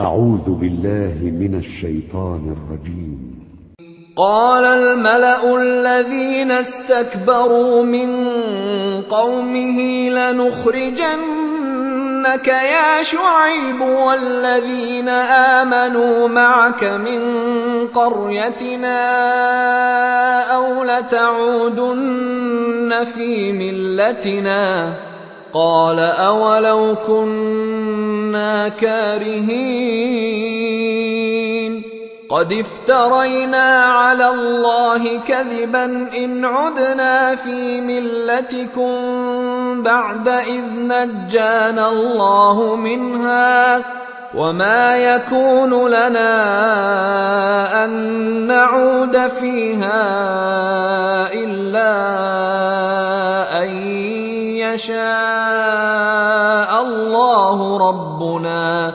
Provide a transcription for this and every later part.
أعوذ بالله من الشيطان الرجيم. قال الملأ الذين استكبروا من قومه لنخرجنك يا شعيب والذين آمنوا معك من قريتنا أو لتعودن في ملتنا قال أولو كنا كارهين قد افترينا على الله كذبا إن عدنا في ملتكم بعد إذ نجانا الله منها وما يكون لنا ان نعود فيها الا ان يشاء الله ربنا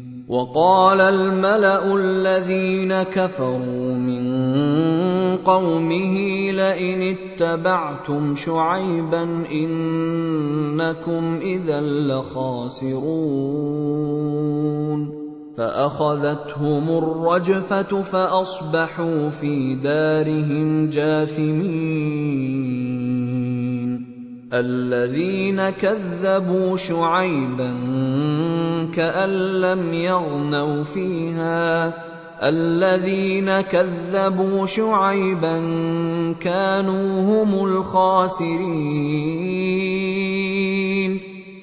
وقال الملأ الذين كفروا من قومه لئن اتبعتم شعيبا إنكم إذا لخاسرون. فأخذتهم الرجفة فأصبحوا في دارهم جاثمين. الذين كذبوا شعيبا كأن لم يغنوا فيها. الذين كذبوا شعيبا كانوا هم الخاسرين.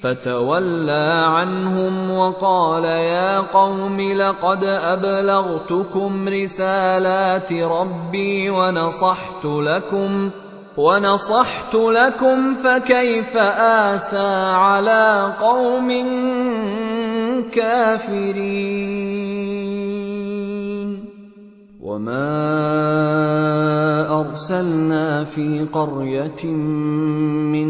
فتولى عنهم وقال يا قوم لقد أبلغتكم رسالات ربي ونصحت لكم ونصحت لكم فكيف آسى على قوم كافرين. وما أرسلنا في قرية من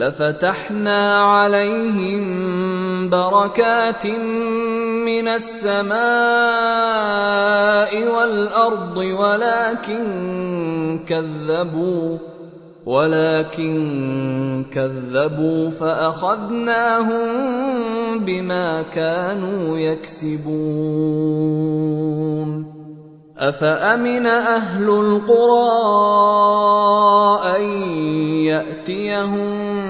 لفتحنا عليهم بركات من السماء والأرض ولكن كذبوا ولكن كذبوا فأخذناهم بما كانوا يكسبون. أفأمن أهل القرى أن يأتيهم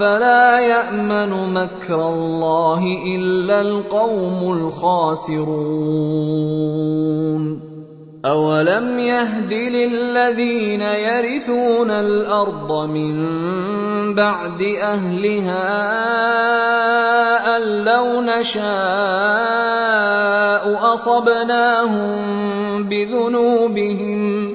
فلا يأمن مكر الله إلا القوم الخاسرون. أولم يهد للذين يرثون الأرض من بعد أهلها أن لو نشاء أصبناهم بذنوبهم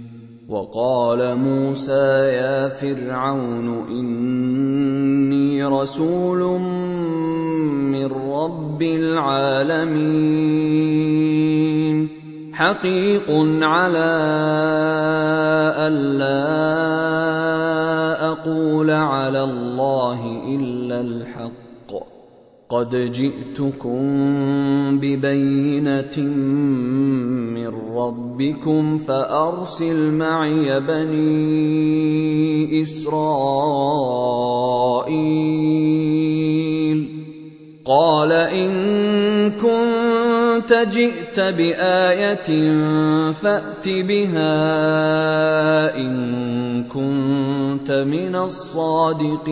وقال موسى يا فرعون إني رسول من رب العالمين. حقيق على الا أقول على الله إلا الحق. قد جئتكم ببينة من ربكم فأرسل معي بني إسرائيل. قال إن كنت جئت بآية فأت بها إن كنت من الصادقين.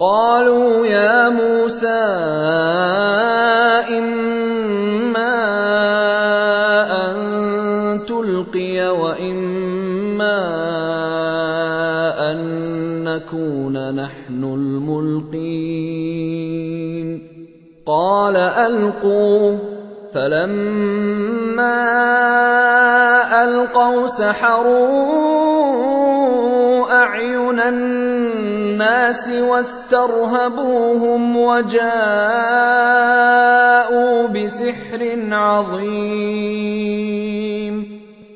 قالوا يا موسى إما أن تلقي وإما أن نكون نحن الملقين. قال ألقوا فلما ألقوا سحروا أعين الناس واسترهبوهم وجاءوا بسحر عظيم.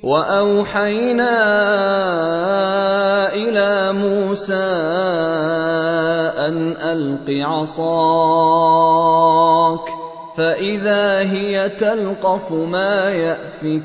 وأوحينا إلى موسى أن ألق عصاك فإذا هي تلقف ما يأفكون.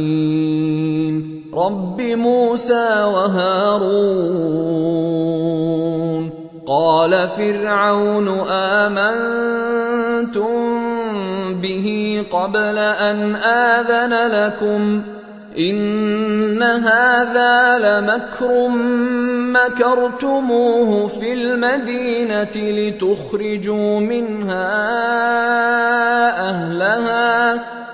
رب موسى وهارون. قال فرعون آمنتم به قبل أن آذن لكم؟ إن هذا لمكر مكرتموه في المدينة لتخرجوا منها أهلها.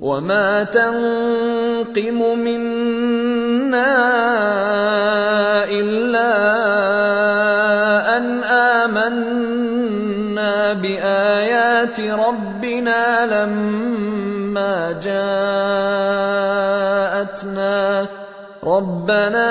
وما تنقم منا الا ان امنا بايات ربنا لما جاءتنا. ربنا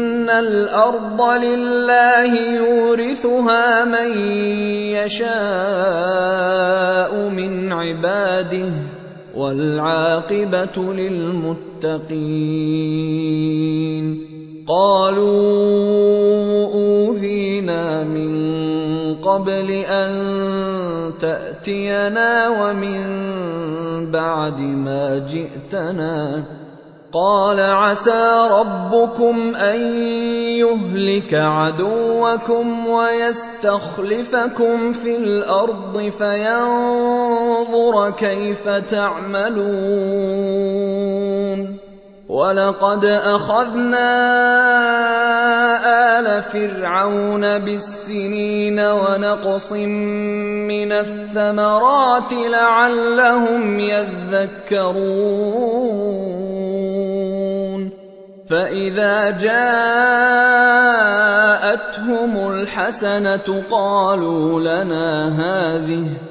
الأرض لله يورثها من يشاء من عباده والعاقبه للمتقين قالوا اوذينا من قبل ان تاتينا ومن بعد ما جئتنا قال عسى ربكم أن يهلك عدوكم ويستخلفكم في الأرض فينظر كيف تعملون. ولقد اخذنا ال فرعون بالسنين ونقص من الثمرات لعلهم يذكرون فاذا جاءتهم الحسنه قالوا لنا هذه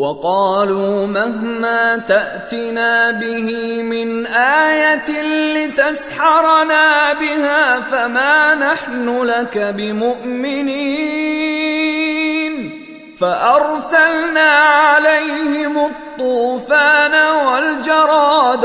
وقالوا مهما تأتنا به من آية لتسحرنا بها فما نحن لك بمؤمنين فأرسلنا عليهم الطوفان والجراد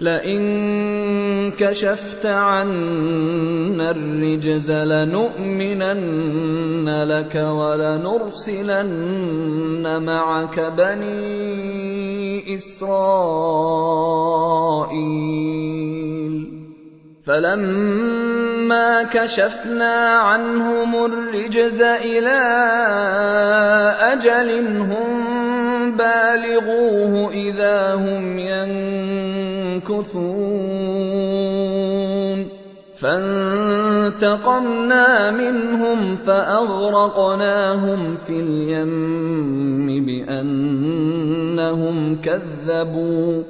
لئن كشفت عنا الرجز لنؤمنن لك ولنرسلن معك بني إسرائيل. فلما كشفنا عنهم الرجز إلى أجل هم بالغوه إذا هم ينكثون. فانتقمنا منهم فأغرقناهم في اليم بأنهم كذبوا.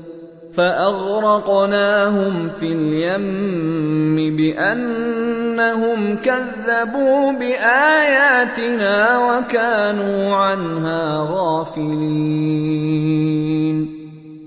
فأغرقناهم في اليم بأنهم كذبوا بآياتنا وكانوا عنها غافلين.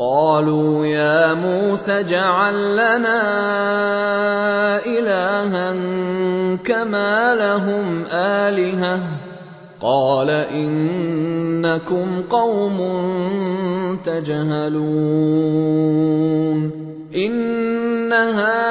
قالوا يا موسى اجعل لنا إلها كما لهم آلهة. قال إنكم قوم تجهلون. إن هؤلاء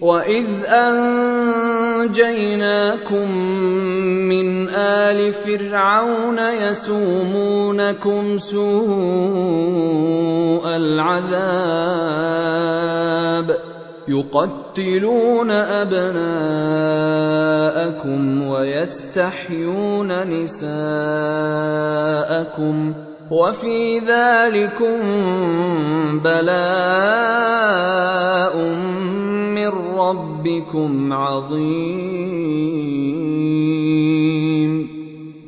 واذ انجيناكم من ال فرعون يسومونكم سوء العذاب يقتلون ابناءكم ويستحيون نساءكم وفي ذلكم بلاء من ربكم عظيم.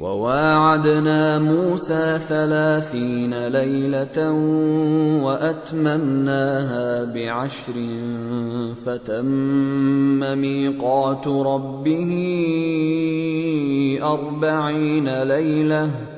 وواعدنا موسى ثلاثين ليلة وأتممناها بعشر فتم ميقات ربه أربعين ليلة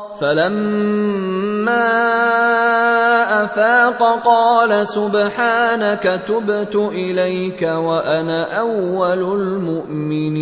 فلما أفاق قال سبحانك تبت إليك وأنا أول المؤمنين.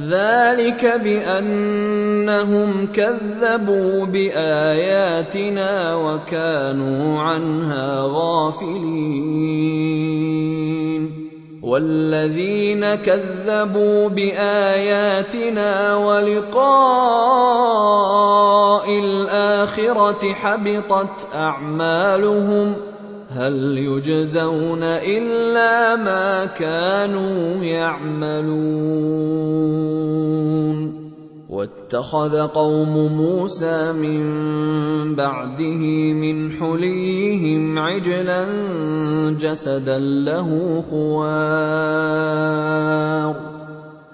ذلك بأنهم كذبوا بآياتنا وكانوا عنها غافلين. والذين كذبوا بآياتنا ولقاء الآخرة حبطت أعمالهم هل يجزون إلا ما كانوا يعملون؟ واتخذ قوم موسى من بعده من حليهم عجلا جسدا له خوار.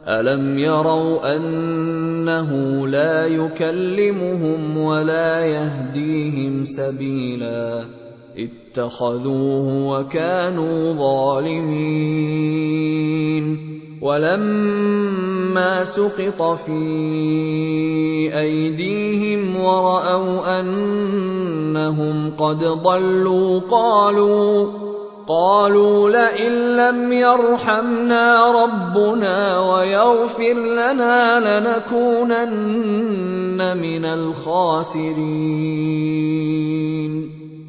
ألم يروا أنه لا يكلمهم ولا يهديهم سبيلا؟ اتخذوه وكانوا ظالمين. ولما سقط في أيديهم ورأوا أنهم قد ضلوا قالوا قالوا لئن لم يرحمنا ربنا ويغفر لنا لنكونن من الخاسرين.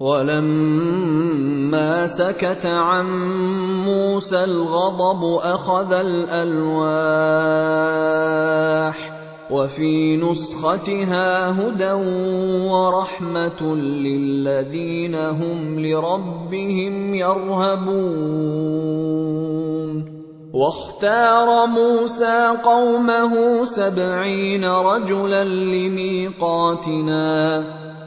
ولما سكت عن موسى الغضب أخذ الألواح وفي نسختها هدى ورحمة للذين هم لربهم يرهبون واختار موسى قومه سبعين رجلا لميقاتنا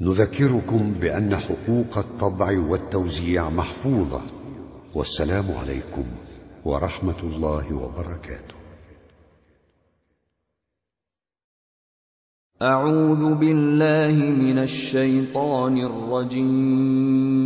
نذكركم بأن حقوق الطبع والتوزيع محفوظة. والسلام عليكم ورحمة الله وبركاته. أعوذ بالله من الشيطان الرجيم.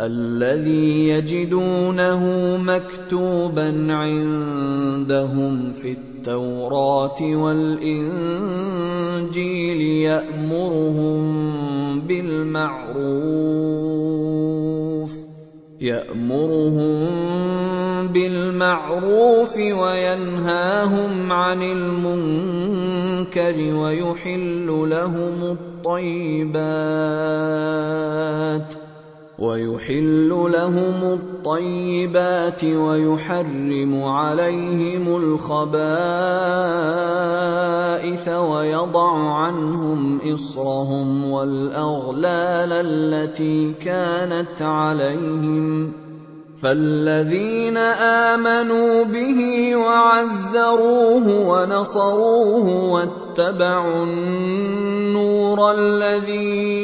الذي يجدونه مكتوبا عندهم في التوراة والإنجيل يأمرهم بالمعروف يأمرهم بالمعروف وينهاهم عن المنكر ويحل لهم الطيبات. ويحل لهم الطيبات ويحرم عليهم الخبائث ويضع عنهم إصرهم والأغلال التي كانت عليهم. فالذين آمنوا به وعزروه ونصروه واتبعوا النور الذي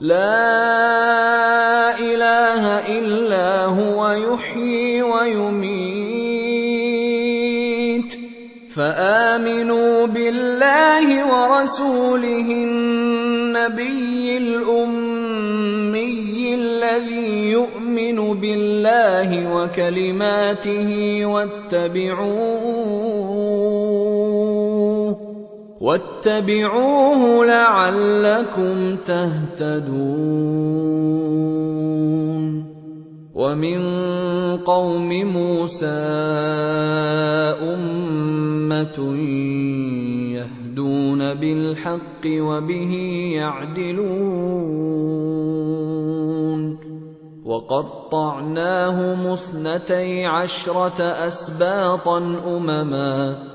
لا إله إلا هو يحيي ويميت. فآمنوا بالله ورسوله النبي الأمي الذي يؤمن بالله وكلماته واتبعوه واتبعوه لعلكم تهتدون. ومن قوم موسى أمة يهدون بالحق وبه يعدلون. وقطعناهم اثنتي عشرة أسباطا أمما.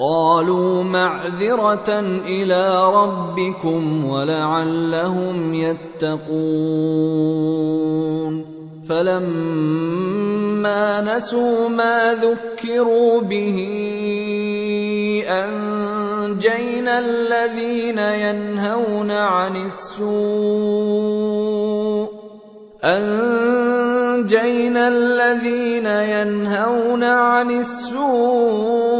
قالوا معذرة إلى ربكم ولعلهم يتقون. فلما نسوا ما ذكروا به أنجينا الذين ينهون عن السوء. أنجينا الذين ينهون عن السوء.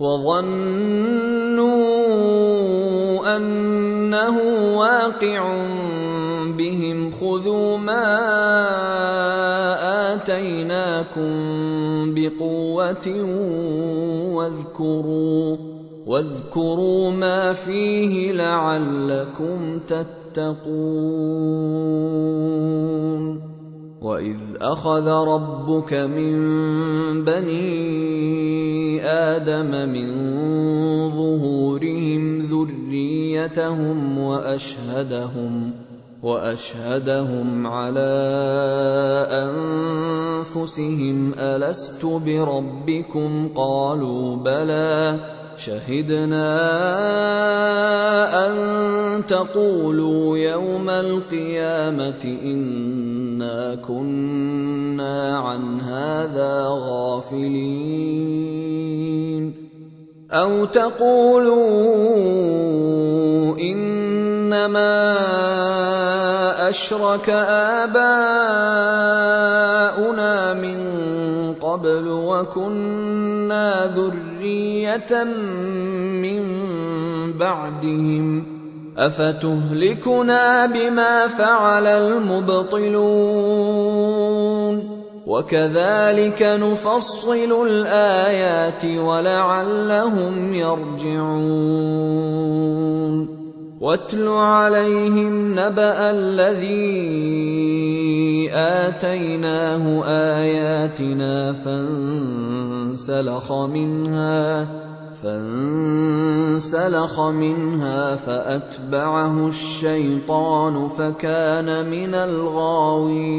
وظنوا أنه واقع بهم خذوا ما آتيناكم بقوة واذكروا واذكروا ما فيه لعلكم تتقون واذ اخذ ربك من بني آدم من ظهورهم ذريتهم واشهدهم واشهدهم على انفسهم الست بربكم قالوا بلى شهدنا أن تقولوا يوم القيامة إنا كنا عن هذا غافلين. أو تقولوا إنما أشرك آباؤنا من قبل وكنا ذرية من بعدهم. أفتهلكنا بما فعل المبطلون؟ وكذلك نفصل الآيات ولعلهم يرجعون. واتل عليهم نبأ الذي آتيناه آياتنا فانسلخ منها فانسلخ منها فأتبعه الشيطان فكان من الغاوين.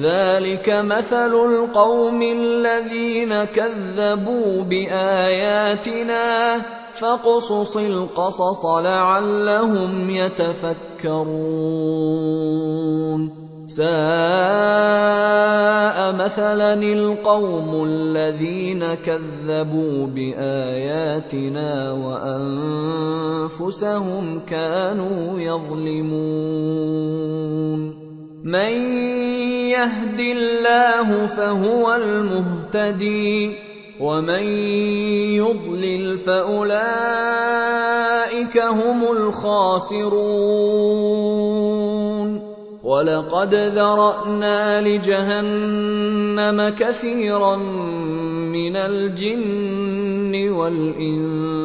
ذلك مثل القوم الذين كذبوا بآياتنا فاقصص القصص لعلهم يتفكرون. ساء مثلا القوم الذين كذبوا بآياتنا وأنفسهم كانوا يظلمون. من يهد الله فهو المهتدي ومن يضلل فأولئك هم الخاسرون. ولقد ذرأنا لجهنم كثيرا من الجن والإنس.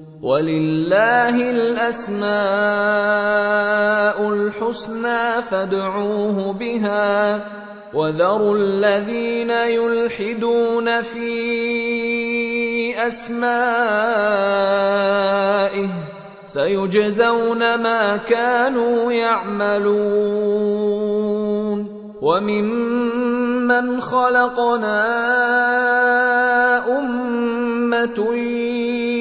ولله الأسماء الحسنى فادعوه بها وذروا الذين يلحدون في أسمائه سيجزون ما كانوا يعملون وممن خلقنا أمة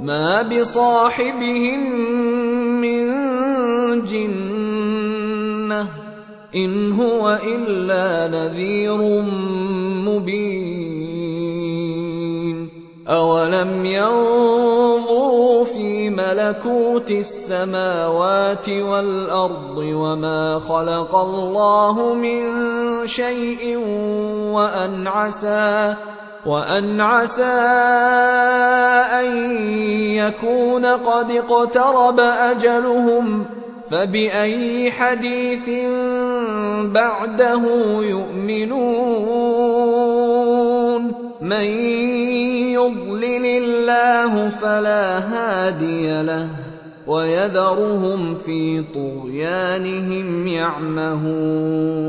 ما بصاحبهم من جنه ان هو الا نذير مبين اولم ينظروا في ملكوت السماوات والارض وما خلق الله من شيء وان عسى وأن عسى أن يكون قد اقترب أجلهم فبأي حديث بعده يؤمنون من يضلل الله فلا هادي له ويذرهم في طغيانهم يعمهون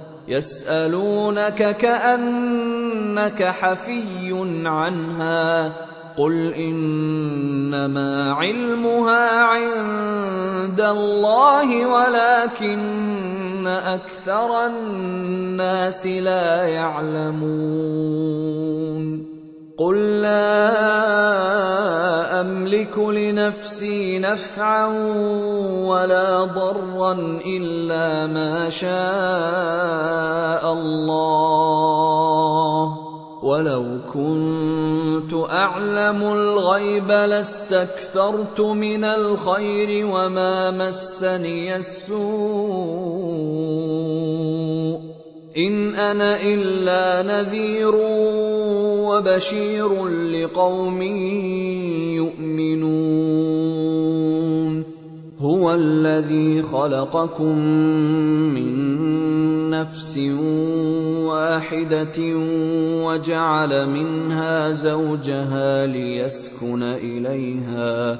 يسألونك كأنك حفي عنها قل إنما علمها عند الله ولكن أكثر الناس لا يعلمون قل لا أملك لنفسي نفعا ولا ضرا إلا ما شاء الله. ولو كنت أعلم الغيب لاستكثرت من الخير وما مسني السوء. إن أنا إلا نذير وبشير لقوم يؤمنون. هو الذي خلقكم من نفس واحدة وجعل منها زوجها ليسكن إليها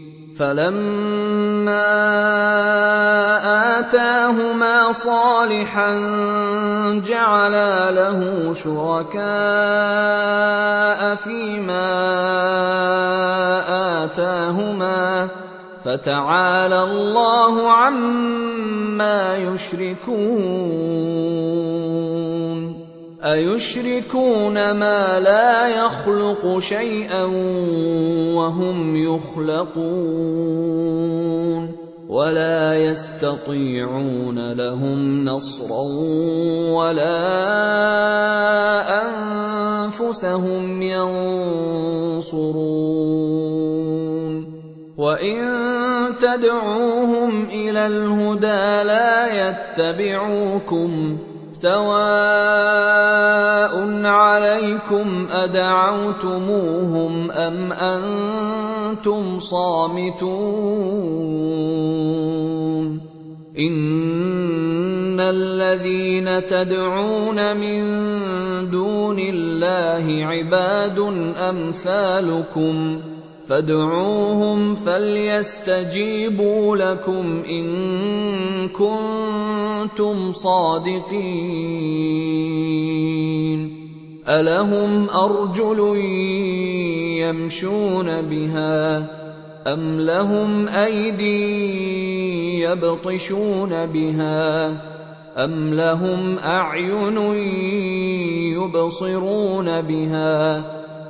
فلما آتاهما صالحا جعلا له شركاء فيما آتاهما فتعالى الله عما يشركون أيشركون ما لا يخلق شيئا وهم يخلقون ولا يستطيعون لهم نصرا ولا أنفسهم ينصرون وإن تدعوهم إلى الهدى لا يتبعوكم سواء عليكم أدعوتموهم أم أنتم صامتون إن الذين تدعون من دون الله عباد أمثالكم فادعوهم فليستجيبوا لكم إن كنتم صادقين. ألهم أرجل يمشون بها أم لهم أيدي يبطشون بها أم لهم أعين يبصرون بها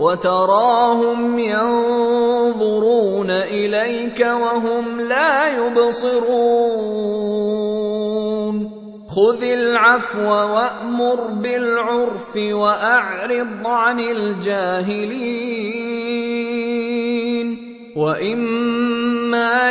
وتراهم ينظرون إليك وهم لا يبصرون. خذ العفو وأمر بالعرف وأعرض عن الجاهلين. وإما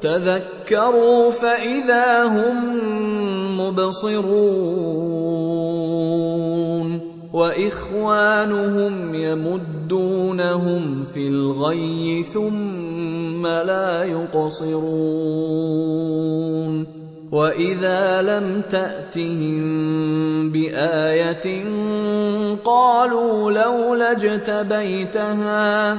تذكروا فإذا هم مبصرون وإخوانهم يمدونهم في الغي ثم لا يقصرون وإذا لم تأتهم بآية قالوا لولا اجتبيتها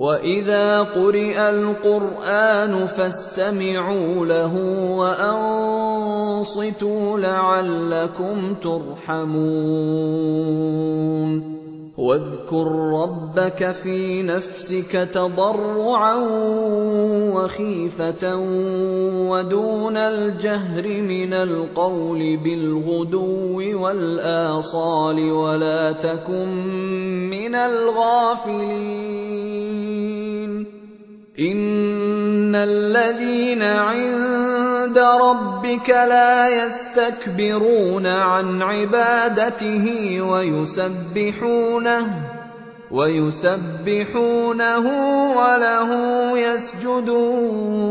واذا قرئ القران فاستمعوا له وانصتوا لعلكم ترحمون واذكر ربك في نفسك تضرعا وخيفة ودون الجهر من القول بالغدو والآصال ولا تكن من الغافلين إن الذين عند ربك لا يستكبرون عن عبادته ويسبحونه ويسبحونه وله يسجدون.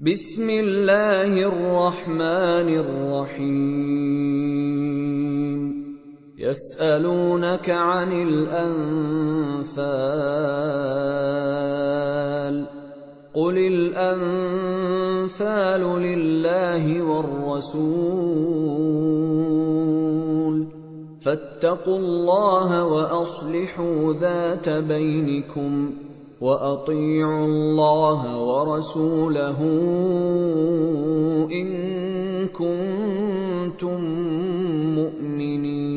بسم الله الرحمن الرحيم. يسألونك عن الأنفال. قل الأنفال لله والرسول فاتقوا الله وأصلحوا ذات بينكم وأطيعوا الله ورسوله إن كنتم مؤمنين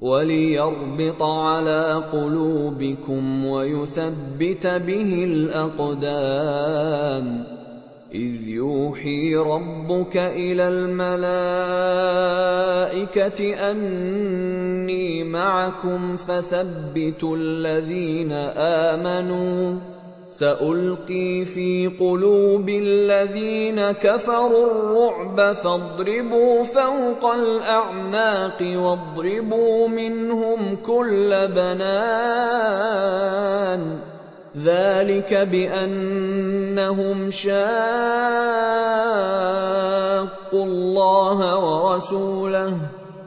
وليربط على قلوبكم ويثبت به الأقدام. إذ يوحي ربك إلى الملائكة أني معكم فثبتوا الذين آمنوا. سألقي في قلوب الذين كفروا الرعب فاضربوا فوق الأعناق واضربوا منهم كل بنان ذلك بأنهم شاقوا الله ورسوله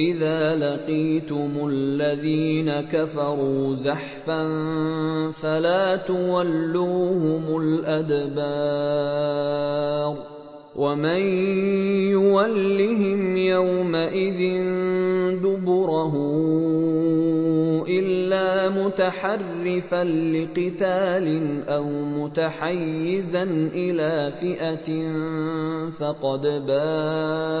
إذا لقيتم الذين كفروا زحفا فلا تولوهم الأدبار ومن يولهم يومئذ دبره إلا متحرفا لقتال أو متحيزا إلى فئة فقد باء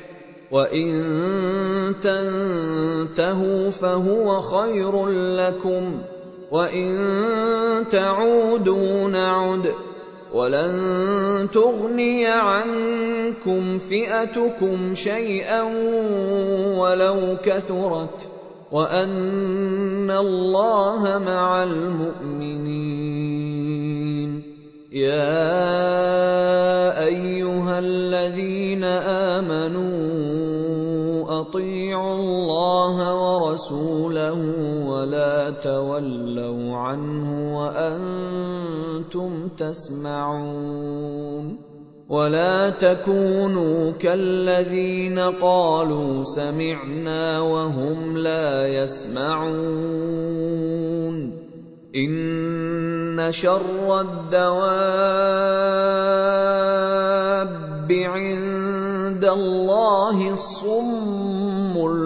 وان تنتهوا فهو خير لكم وان تعودوا نعد ولن تغني عنكم فئتكم شيئا ولو كثرت وان الله مع المؤمنين يا ايها الذين امنوا اطيعوا الله ورسوله ولا تولوا عنه وأنتم تسمعون ولا تكونوا كالذين قالوا سمعنا وهم لا يسمعون إن شر الدواب عند الله الصم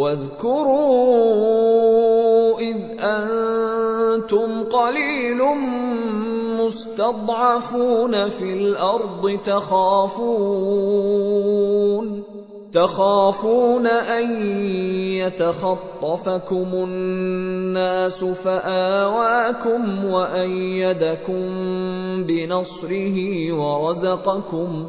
واذكروا إذ أنتم قليل مستضعفون في الأرض تخافون تخافون أن يتخطفكم الناس فآواكم وأيدكم بنصره ورزقكم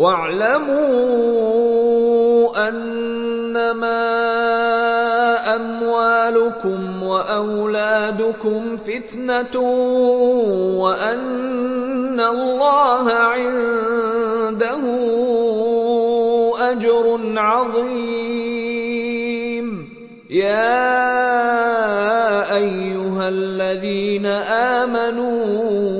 واعلموا أنما أموالكم وأولادكم فتنة وأن الله عنده أجر عظيم. يا أيها الذين آمنوا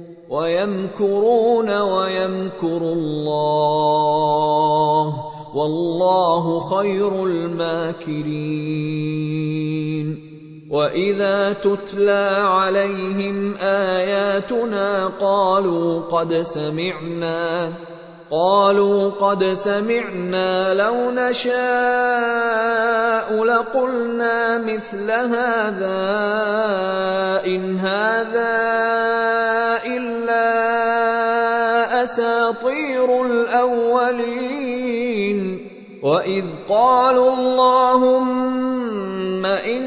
ويمكرون ويمكر الله والله خير الماكرين. وإذا تتلى عليهم آياتنا قالوا قد سمعنا قالوا قد سمعنا لو نشاء لقلنا مثل هذا إن هذا أساطير الأولين وإذ قالوا اللهم إن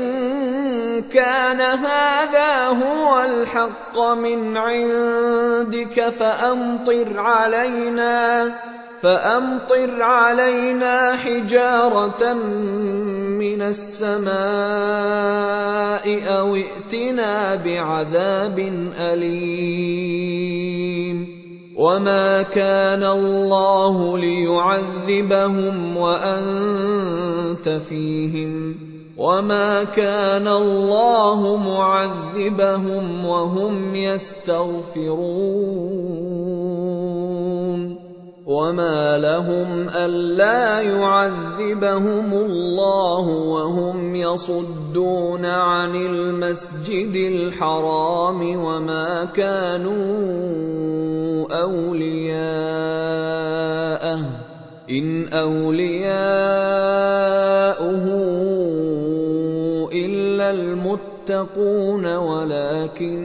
كان هذا هو الحق من عندك فأمطر علينا فأمطر علينا حجارة من السماء أو ائتنا بعذاب أليم. وما كان الله ليعذبهم وانت فيهم وما كان الله معذبهم وهم يستغفرون وما لهم الا يعذبهم الله وهم يصدون عن المسجد الحرام وما كانوا اولياءه ان اولياؤه المتقون ولكن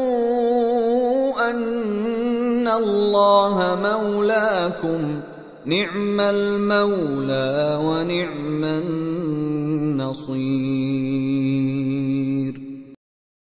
ان الله مولاكم. نعم المولى ونعم النصير.